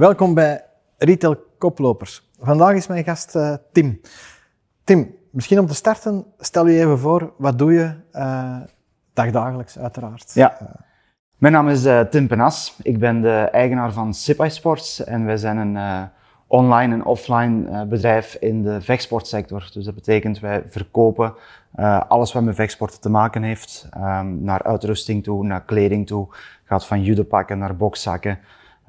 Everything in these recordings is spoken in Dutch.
Welkom bij Retail Koplopers. Vandaag is mijn gast uh, Tim. Tim, misschien om te starten, stel je even voor, wat doe je uh, dagdagelijks uiteraard? Ja. Mijn naam is uh, Tim Penas. Ik ben de eigenaar van Sipai Sports en wij zijn een online en offline bedrijf in de vechtsportsector. Dus dat betekent wij verkopen alles wat met vechtsporten te maken heeft, um, naar uitrusting toe, naar kleding toe. Gaat van judopakken naar bokszakken.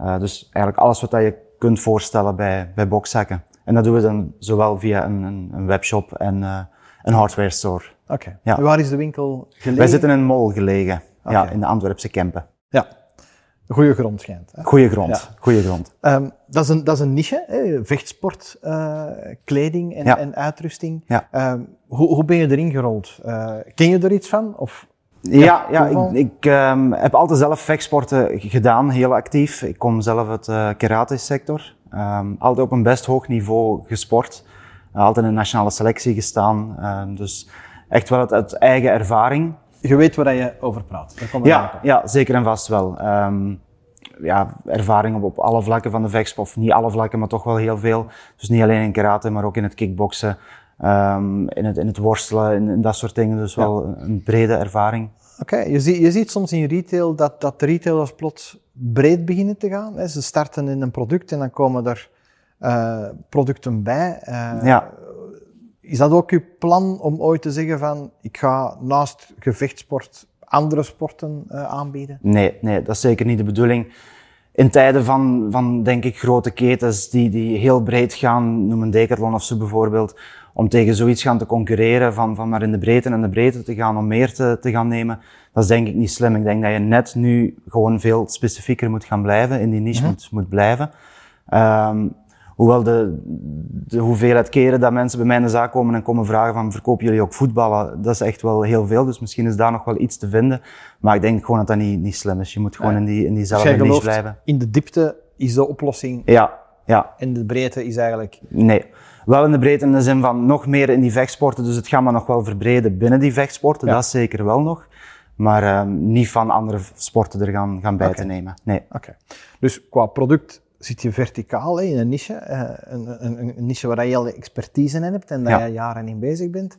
Uh, dus eigenlijk alles wat je kunt voorstellen bij, bij bokszakken. En dat doen we dan zowel via een, een, een webshop en uh, een hardware store. Oké. Okay. Ja. Waar is de winkel gelegen? Wij zitten in een mall gelegen. Okay. Ja, in de Antwerpse Kempen. Ja. Goede grond schijnt. Hè? Goeie grond, ja. goede grond. Um, dat, is een, dat is een niche, hè? vechtsport, uh, kleding en, ja. en uitrusting. Ja. Um, hoe, hoe ben je erin gerold? Uh, ken je er iets van? Of ja, ja, ik, ik um, heb altijd zelf vechtsporten gedaan, heel actief. Ik kom zelf uit de uh, karate-sector. Um, altijd op een best hoog niveau gesport. Uh, altijd in de nationale selectie gestaan. Um, dus echt wel uit, uit, eigen ervaring. Je weet waar je over praat. Ja, ja, zeker en vast wel. ja, ervaring op, op alle vlakken van de vechtsport. Of niet alle vlakken, maar toch wel heel veel. Dus niet alleen in karate, maar ook in het kickboksen. Um, in, het, in het worstelen en, en dat soort dingen. Dus wel een brede ervaring. Oké, okay. je, ziet, je ziet soms in retail dat, dat de retailers plots breed beginnen te gaan. Hè. Ze starten in een product en dan komen er uh, producten bij. Uh, ja. Is dat ook uw plan om ooit te zeggen van ik ga naast gevechtsport andere sporten uh, aanbieden? Nee, nee, dat is zeker niet de bedoeling in tijden van, van denk ik, grote ketens die, die heel breed gaan, noem een Decathlon of zo bijvoorbeeld, om tegen zoiets gaan te concurreren, van, van maar in de breedte en de breedte te gaan, om meer te, te gaan nemen, dat is denk ik niet slim. Ik denk dat je net nu gewoon veel specifieker moet gaan blijven, in die niche mm -hmm. moet, moet blijven. Um, hoewel de, de hoeveelheid keren dat mensen bij mij in de zaak komen en komen vragen van verkopen jullie ook voetballen, dat is echt wel heel veel. Dus misschien is daar nog wel iets te vinden. Maar ik denk gewoon dat dat niet, niet slim is. Je moet gewoon ja. in, die, in diezelfde niche blijven. In de diepte is de oplossing. Ja, ja. En de breedte is eigenlijk. Nee. Wel in de breedte in de zin van nog meer in die vechtsporten. Dus het gaat maar nog wel verbreden binnen die vechtsporten. Ja. Dat zeker wel nog. Maar uh, niet van andere sporten er gaan, gaan bij okay. te nemen. Nee. Oké. Okay. Dus qua product zit je verticaal hè, in een niche. Uh, een, een, een, niche waar je al expertise in hebt en daar ja. je jaren in bezig bent.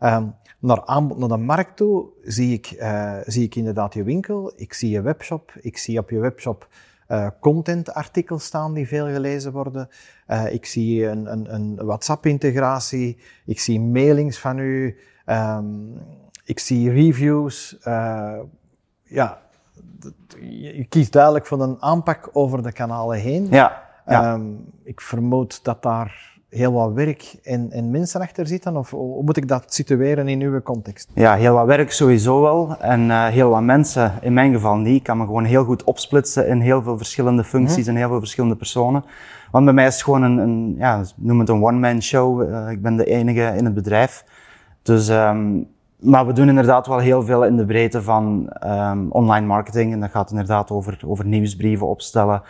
Um, naar aanbod naar de markt toe zie ik, uh, zie ik inderdaad je winkel. Ik zie je webshop. Ik zie op je webshop uh, contentartikels staan die veel gelezen worden. Uh, ik zie een, een, een WhatsApp-integratie. Ik zie mailings van u. Um, ik zie reviews. Uh, ja, je kiest duidelijk voor een aanpak over de kanalen heen. Ja. ja. Um, ik vermoed dat daar heel wat werk en, en mensen achter zitten? Of hoe moet ik dat situeren in uw context? Ja, heel wat werk sowieso wel. En uh, heel wat mensen, in mijn geval niet. Ik kan me gewoon heel goed opsplitsen in heel veel verschillende functies en heel veel verschillende personen. Want bij mij is het gewoon een, een ja, noem het een one-man show. Uh, ik ben de enige in het bedrijf. Dus, um, maar we doen inderdaad wel heel veel in de breedte van um, online marketing. En dat gaat inderdaad over, over nieuwsbrieven opstellen,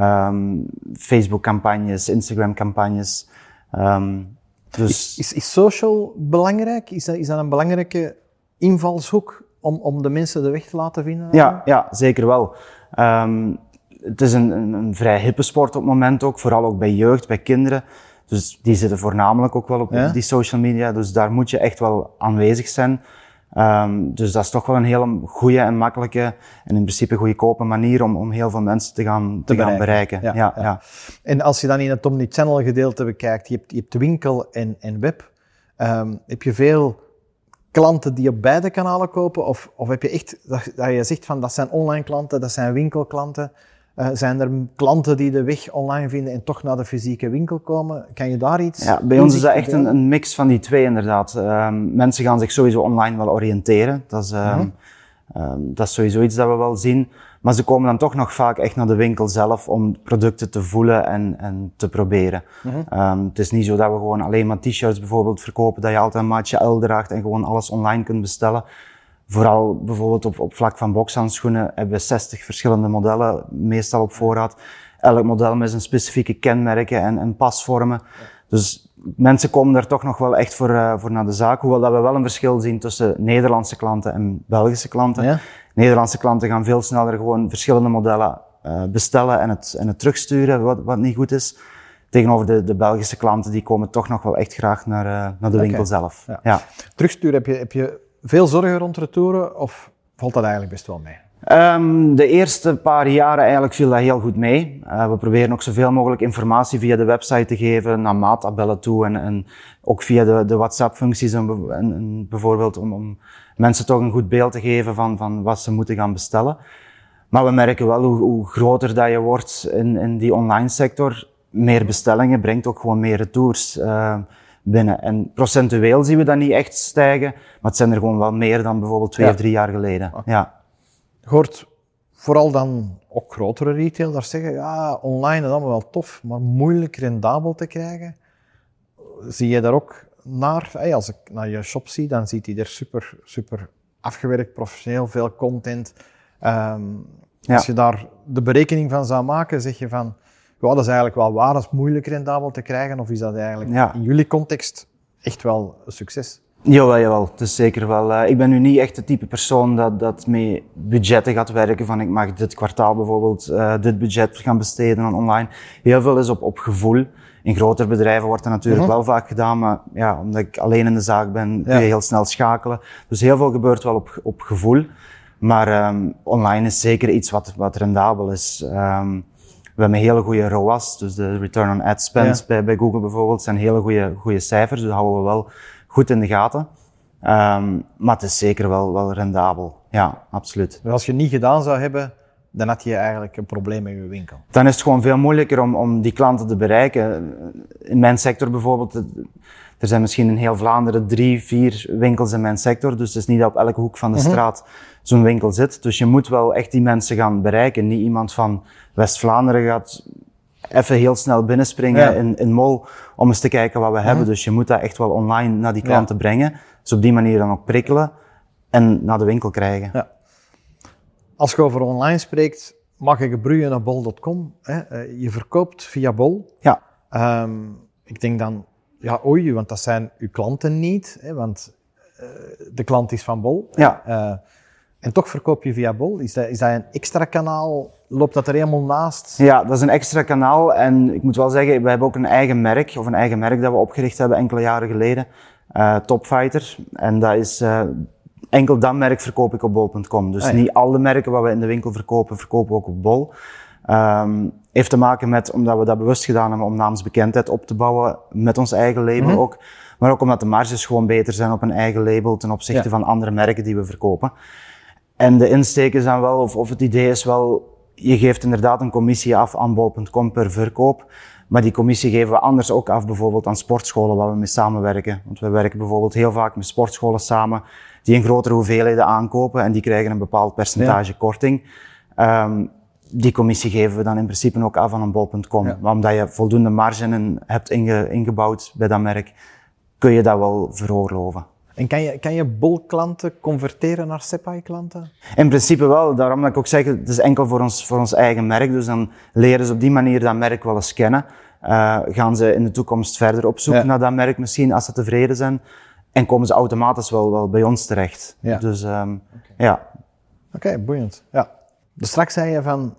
um, Facebook-campagnes, Instagram-campagnes. Um, dus... Is, is, social belangrijk? Is dat, is dat een belangrijke invalshoek om, om de mensen de weg te laten vinden? Ja, ja zeker wel. Um, het is een, een, een, vrij hippe sport op het moment ook, vooral ook bij jeugd, bij kinderen. Dus die zitten voornamelijk ook wel op ja? die social media, dus daar moet je echt wel aanwezig zijn. Um, dus dat is toch wel een hele goede en makkelijke en in principe goedkope manier om, om heel veel mensen te gaan, te, gaan bereiken. Ja, ja, ja. ja, En als je dan in het Omnichannel gedeelte bekijkt, je hebt, je hebt winkel en, en web, um, heb je veel klanten die op beide kanalen kopen? Of, of heb je echt dat, dat je zegt van dat zijn online klanten, dat zijn winkelklanten? Uh, zijn er klanten die de weg online vinden en toch naar de fysieke winkel komen? Kan je daar iets Ja, bij ons is dat echt een, een, mix van die twee inderdaad. Um, mensen gaan zich sowieso online wel oriënteren. Dat is, uh -huh. um, dat is sowieso iets dat we wel zien. Maar ze komen dan toch nog vaak echt naar de winkel zelf om producten te voelen en, en te proberen. Uh -huh. het is niet zo dat we gewoon alleen maar t-shirts bijvoorbeeld verkopen, dat je altijd een maatje L draagt en gewoon alles online kunt bestellen. Vooral bijvoorbeeld op, op vlak van bokshandschoenen hebben we 60 verschillende modellen, meestal op voorraad. Elk model met zijn specifieke kenmerken en, en pasvormen. Dus mensen komen er toch nog wel echt voor, uh, voor naar de zaak. Hoewel dat we wel een verschil zien tussen Nederlandse klanten en Belgische klanten. Ja? Nederlandse klanten gaan veel sneller gewoon verschillende modellen bestellen en het, en het terugsturen wat, wat niet goed is. Tegenover de, de Belgische klanten, die komen toch nog wel echt graag naar, naar de winkel zelf. Ja. ja. Terugsturen, heb je, heb je veel zorgen rond retouren of valt dat eigenlijk best wel mee? Um, de eerste paar jaren eigenlijk viel dat heel goed mee. Uh, we proberen ook zoveel mogelijk informatie via de website te geven naar maattabellen toe en, en ook via de, de WhatsApp-functies en, en, bijvoorbeeld om, om, mensen toch een goed beeld te geven van, van wat ze moeten gaan bestellen. Maar we merken wel hoe, hoe groter dat je wordt in, in die online sector, meer bestellingen brengt ook gewoon meer retours. Uh, binnen. En procentueel zien we dat niet echt stijgen, maar het zijn er gewoon wel meer dan bijvoorbeeld twee of drie jaar geleden. Ja. Je hoort vooral dan ook grotere retailers zeggen, ja, online is allemaal wel tof, maar moeilijk rendabel te krijgen. Zie je daar ook naar? Als ik naar je shop zie, dan ziet hij er super, super afgewerkt, professioneel, veel content. Um, Als je daar de berekening van zou maken, zeg je van, ja, dat is eigenlijk wel waar, dat is moeilijk rendabel te krijgen, of is dat eigenlijk in jullie context echt wel een succes? Jawel, jawel. Het is zeker wel. Uh, ik ben nu niet echt de type persoon dat, dat met budgetten gaat werken. Van ik mag dit kwartaal bijvoorbeeld uh, dit budget gaan besteden aan online. Heel veel is op, op gevoel. In grotere bedrijven wordt dat natuurlijk mhm. wel vaak gedaan, maar ja, omdat ik alleen in de zaak ben, kun je heel snel schakelen. Dus heel veel gebeurt wel op, op gevoel. Maar um, online is zeker iets wat, wat rendabel is. Um, we hebben hele goede ROAS, dus de return on ad spend bij, bij Google bijvoorbeeld, zijn hele goede, goede cijfers. Dus dat houden we wel goed in de gaten. Um, maar het is zeker wel, wel rendabel. Ja, absoluut. Als je het niet gedaan zou hebben, dan had je eigenlijk een probleem met je winkel. Dan is het gewoon veel moeilijker om, om die klanten te bereiken. In mijn sector bijvoorbeeld, er zijn misschien in heel Vlaanderen drie, vier winkels in mijn sector. Dus het is niet dat op elke hoek van de mhm. straat zo'n winkel zit. Dus je moet wel echt die mensen gaan bereiken. Niet iemand van West-Vlaanderen gaat even heel snel binnenspringen in, in Mol om eens te kijken wat we hebben. Mhm. Dus je moet dat echt wel online naar die klanten brengen. Dus op die manier dan ook prikkelen en naar de winkel krijgen. Ja. Als je over online spreekt, mag ik gebruien naar bol.com. Eh, je verkoopt via bol. Ja. Um, ik denk dan, ja oei, want dat zijn uw klanten niet. Hè, want uh, de klant is van bol. Ja. Uh, en toch verkoop je via Bol. Is dat, is dat een extra kanaal? Loopt dat er helemaal naast? Ja, dat is een extra kanaal. En ik moet wel zeggen, we hebben ook een eigen merk, of een eigen merk dat we opgericht hebben enkele jaren geleden. Uh, Topfighter. En dat is, enkel dat merk verkoop ik op bol.com. Dus ah, niet alle merken wat we in de winkel verkopen, verkopen we ook op bol. Um, heeft te maken met, omdat we dat bewust gedaan hebben om naamsbekendheid op te bouwen met ons eigen label mhm. ook. Maar ook omdat de marges gewoon beter zijn op een eigen label ten opzichte van andere merken die we verkopen. En de insteek is dan wel, of, of het idee is wel, je geeft inderdaad een commissie af aan bol.com per verkoop. Maar die commissie geven we anders ook af, bijvoorbeeld aan sportscholen waar we mee samenwerken. Want we werken bijvoorbeeld heel vaak met sportscholen samen die een grotere hoeveelheden aankopen en die krijgen een bepaald percentage korting. Um, die commissie geven we dan in principe ook af aan een bol.com. Ja. Maar omdat je voldoende marge hebt inge, ingebouwd bij dat merk, kun je dat wel veroorloven. En kan je, kan je Bol-klanten converteren naar Sepai-klanten? In principe wel. Daarom dat ik ook zeg, het is enkel voor ons, voor ons eigen merk. Dus dan leren ze op die manier dat merk wel eens kennen. Uh, gaan ze in de toekomst verder op zoek naar dat merk misschien, als ze tevreden zijn. En komen ze automatisch wel, wel bij ons terecht. Ja. Dus um, ja. Oké, boeiend. Ja. Dus straks zei je van,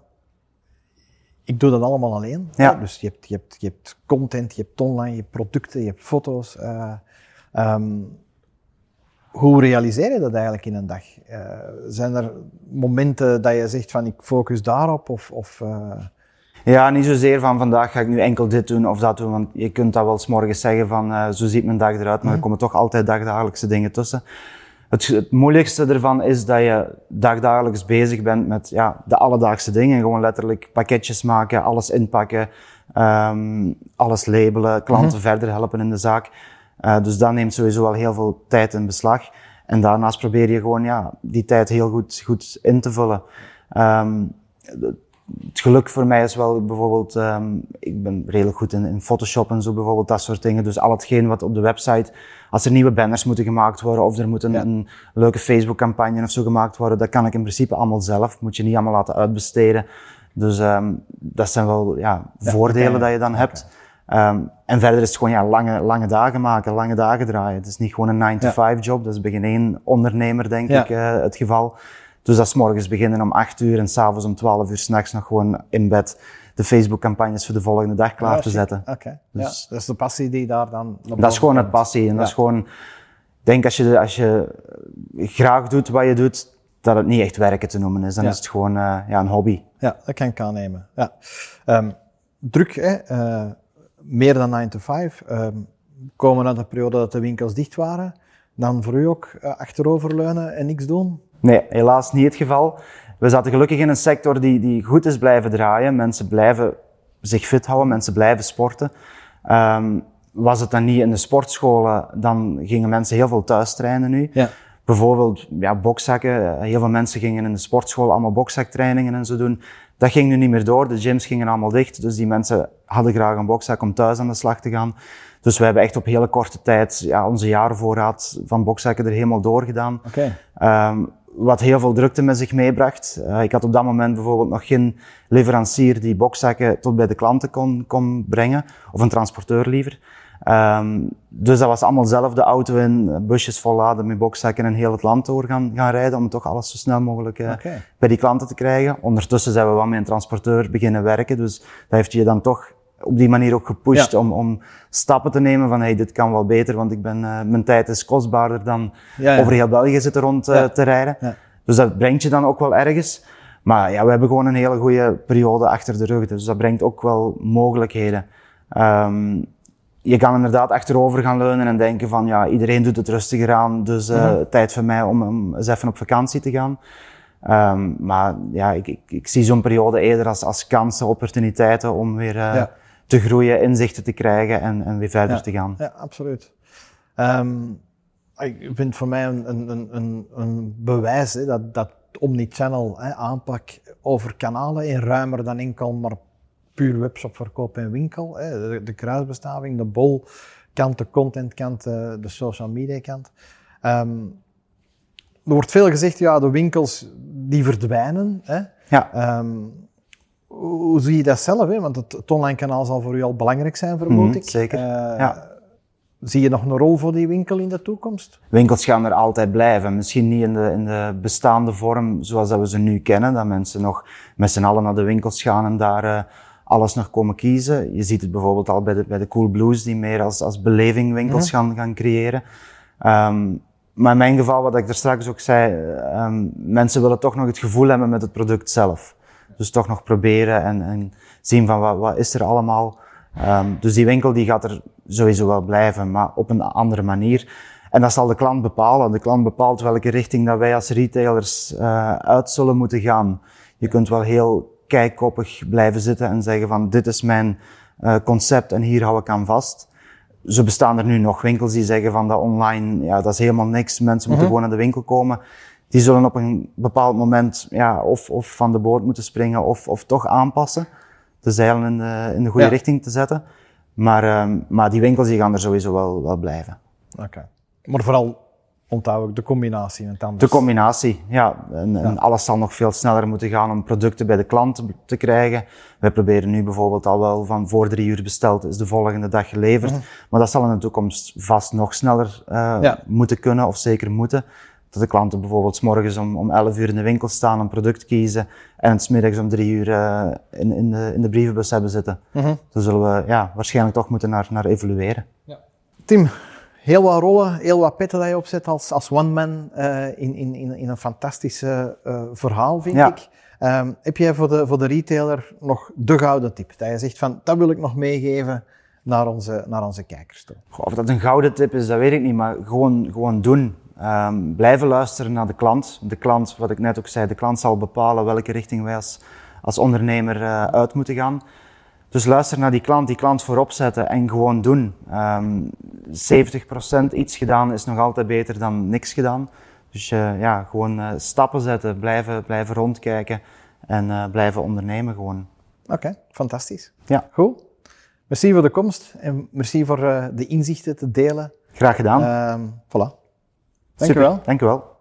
ik doe dat allemaal alleen. Ja. Dus je hebt, je, hebt, je hebt content, je hebt online, je hebt producten, je hebt foto's. Uh, um, hoe realiseer je dat eigenlijk in een dag? Uh, zijn er momenten dat je zegt van ik focus daarop? Of, of uh... Ja, niet zozeer van vandaag ga ik nu enkel dit doen of dat doen. Want je kunt dat wel s morgens zeggen van zo ziet mijn dag eruit. Maar er mhm. komen toch altijd dagdagelijkse dingen tussen. Het, het, moeilijkste ervan is dat je dagdagelijks bezig bent met ja, de alledaagse dingen. Gewoon letterlijk pakketjes maken, alles inpakken, um, alles labelen, klanten mhm. verder helpen in de zaak. Uh, dus dat neemt sowieso wel heel veel tijd in beslag. En daarnaast probeer je gewoon ja, die tijd heel goed, goed in te vullen. Um, het geluk voor mij is wel bijvoorbeeld, um, ik ben redelijk goed in, in Photoshop en zo bijvoorbeeld, dat soort dingen. Dus al hetgeen wat op de website, als er nieuwe banners moeten gemaakt worden of er moet een, een leuke Facebook campagne of zo gemaakt worden, dat kan ik in principe allemaal zelf. Moet je niet allemaal laten uitbesteden. Dus um, dat zijn wel ja, voordelen dat je dan hebt. Um, en verder is het gewoon ja, lange, lange dagen maken, lange dagen draaien. Het is niet gewoon een 9-to-5 job, dat is bij geen één ondernemer denk ik uh, het geval. Dus dat is morgens beginnen om 8 uur en s'avonds om 12 uur s'nachts nog gewoon in bed de Facebook-campagnes voor de volgende dag klaar te zetten. Oké, dus, ja, dat is de passie die daar dan... Dat is gewoon het passie en dat is gewoon... Ik denk als je, als je graag doet wat je doet, dat het niet echt werken te noemen is. Dan is het gewoon uh, ja, een hobby. Ja, dat kan ik aannemen. Ja. Um, druk, hè? Uh, meer dan 9 to 5. Um, komen naar de periode dat de winkels dicht waren. Dan voor u ook uh, achteroverleunen en niks doen? Nee, helaas niet het geval. We zaten gelukkig in een sector die, die goed is blijven draaien. Mensen blijven zich fit houden, mensen blijven sporten. Um, was het dan niet in de sportscholen, dan gingen mensen heel veel thuis trainen nu. Ja. Bijvoorbeeld ja, bokzakken. Heel veel mensen gingen in de sportschool allemaal bokzaktrainingen en zo doen. Dat ging nu niet meer door. De gyms gingen allemaal dicht. Dus die mensen hadden graag een bokzak om thuis aan de slag te gaan. Dus we hebben echt op hele korte tijd ja, onze jarenvoorraad van bokzakken er helemaal doorgedaan. Okay. Um, wat heel veel drukte met zich meebracht. Uh, ik had op dat moment bijvoorbeeld nog geen leverancier die bokzakken tot bij de klanten kon, kon brengen. Of een transporteur liever. Um, dus dat was allemaal zelf de auto in, busjes volladen met bokzakken en heel het land door gaan, gaan rijden om toch alles zo snel mogelijk uh, okay. bij die klanten te krijgen. Ondertussen zijn we wel met een transporteur beginnen werken, dus dat heeft je dan toch op die manier ook gepusht om, om stappen te nemen van hey, dit kan wel beter, want ik ben, uh, mijn tijd is kostbaarder dan ja, over heel België zitten rond uh, te rijden. Dus dat brengt je dan ook wel ergens. Maar ja, we hebben gewoon een hele goede periode achter de rug, dus dat brengt ook wel mogelijkheden. Um, je kan inderdaad achterover gaan leunen en denken van ja, iedereen doet het rustiger aan, dus uh, tijd voor mij om, om eens even op vakantie te gaan. Um, maar ja, ik, ik, ik zie zo'n periode eerder als, als kansen, opportuniteiten om weer. Te groeien, inzichten te krijgen en, en weer verder ja. te gaan. Ja, absoluut. Um, ik vind voor mij een, een, een, een bewijs hè, dat, dat omnichannel hè, aanpak over kanalen in ruimer dan enkel maar puur webshopverkoop en winkel. Hè. De, de, kruisbestaving, de bol kant, de contentkant, de, de social media kant. Um, er wordt veel gezegd, ja, de winkels die verdwijnen. Hè. Ja. Um, hoe zie je dat zelf? Hè? Want het, het online kanaal zal voor u al belangrijk zijn, vermoed mm, ik. Zeker. Uh, ja. Zie je nog een rol voor die winkel in de toekomst? Winkels gaan er altijd blijven. Misschien niet in de, in de bestaande vorm zoals dat we ze nu kennen. Dat mensen nog met z'n allen naar de winkels gaan en daar uh, alles nog komen kiezen. Je ziet het bijvoorbeeld al bij de, bij de Cool Blues, die meer als, als beleving winkels gaan, gaan creëren. Um, maar in mijn geval, wat ik er straks ook zei, um, mensen willen toch nog het gevoel hebben met het product zelf. Dus toch nog proberen en, en zien van wat, wat is er allemaal. Um, dus die winkel die gaat er sowieso wel blijven, maar op een andere manier. En dat zal de klant bepalen. De klant bepaalt welke richting dat wij als retailers uh, uit zullen moeten gaan. Je kunt wel heel kijkkoppig blijven zitten en zeggen van dit is mijn uh, concept en hier hou ik aan vast. Zo bestaan er nu nog winkels die zeggen van dat online, ja, dat is helemaal niks. Mensen moeten mm -hmm. gewoon naar de winkel komen. Die zullen op een bepaald moment ja, of, of van de boot moeten springen of, of toch aanpassen. De zeilen in de, in de goede ja. richting te zetten. Maar, um, maar die winkels die gaan er sowieso wel, wel blijven. Oké. Okay. Maar vooral onthoud ik de combinatie en het De combinatie, ja. En, ja. en, alles zal nog veel sneller moeten gaan om producten bij de klant te krijgen. Wij proberen nu bijvoorbeeld al wel van voor drie uur besteld is de volgende dag geleverd. Mm -hmm. Maar dat zal in de toekomst vast nog sneller uh, ja. moeten kunnen of zeker moeten. Dat de klanten bijvoorbeeld s morgens om, om 11 uur in de winkel staan, een product kiezen en het middags om drie uur uh, in, in, de, in de brievenbus hebben zitten. Mm -hmm. Daar zullen we ja, waarschijnlijk toch moeten naar, naar evalueren. Ja. Tim, heel wat rollen, heel wat petten dat je opzet als, als one-man uh, in, in, in, in een fantastische uh, verhaal, vind ja. ik. Um, heb jij voor de, voor de retailer nog de gouden tip? Dat je zegt van, dat wil ik nog meegeven naar onze, naar onze kijkers toe. Goh, of dat een gouden tip is, dat weet ik niet, maar gewoon, gewoon doen. Um, blijven luisteren naar de klant. De klant, wat ik net ook zei, de klant zal bepalen welke richting wij als, als ondernemer uh, uit moeten gaan. Dus luister naar die klant, die klant voorop zetten en gewoon doen. Um, 70% iets gedaan is nog altijd beter dan niks gedaan. Dus uh, ja, gewoon uh, stappen zetten, blijven, blijven rondkijken en blijven ondernemen gewoon. Oké, okay, fantastisch. Ja. Goed. Merci voor de komst en merci voor de inzichten te delen. Graag gedaan. Um, voilà. Dank u wel. Dank u wel.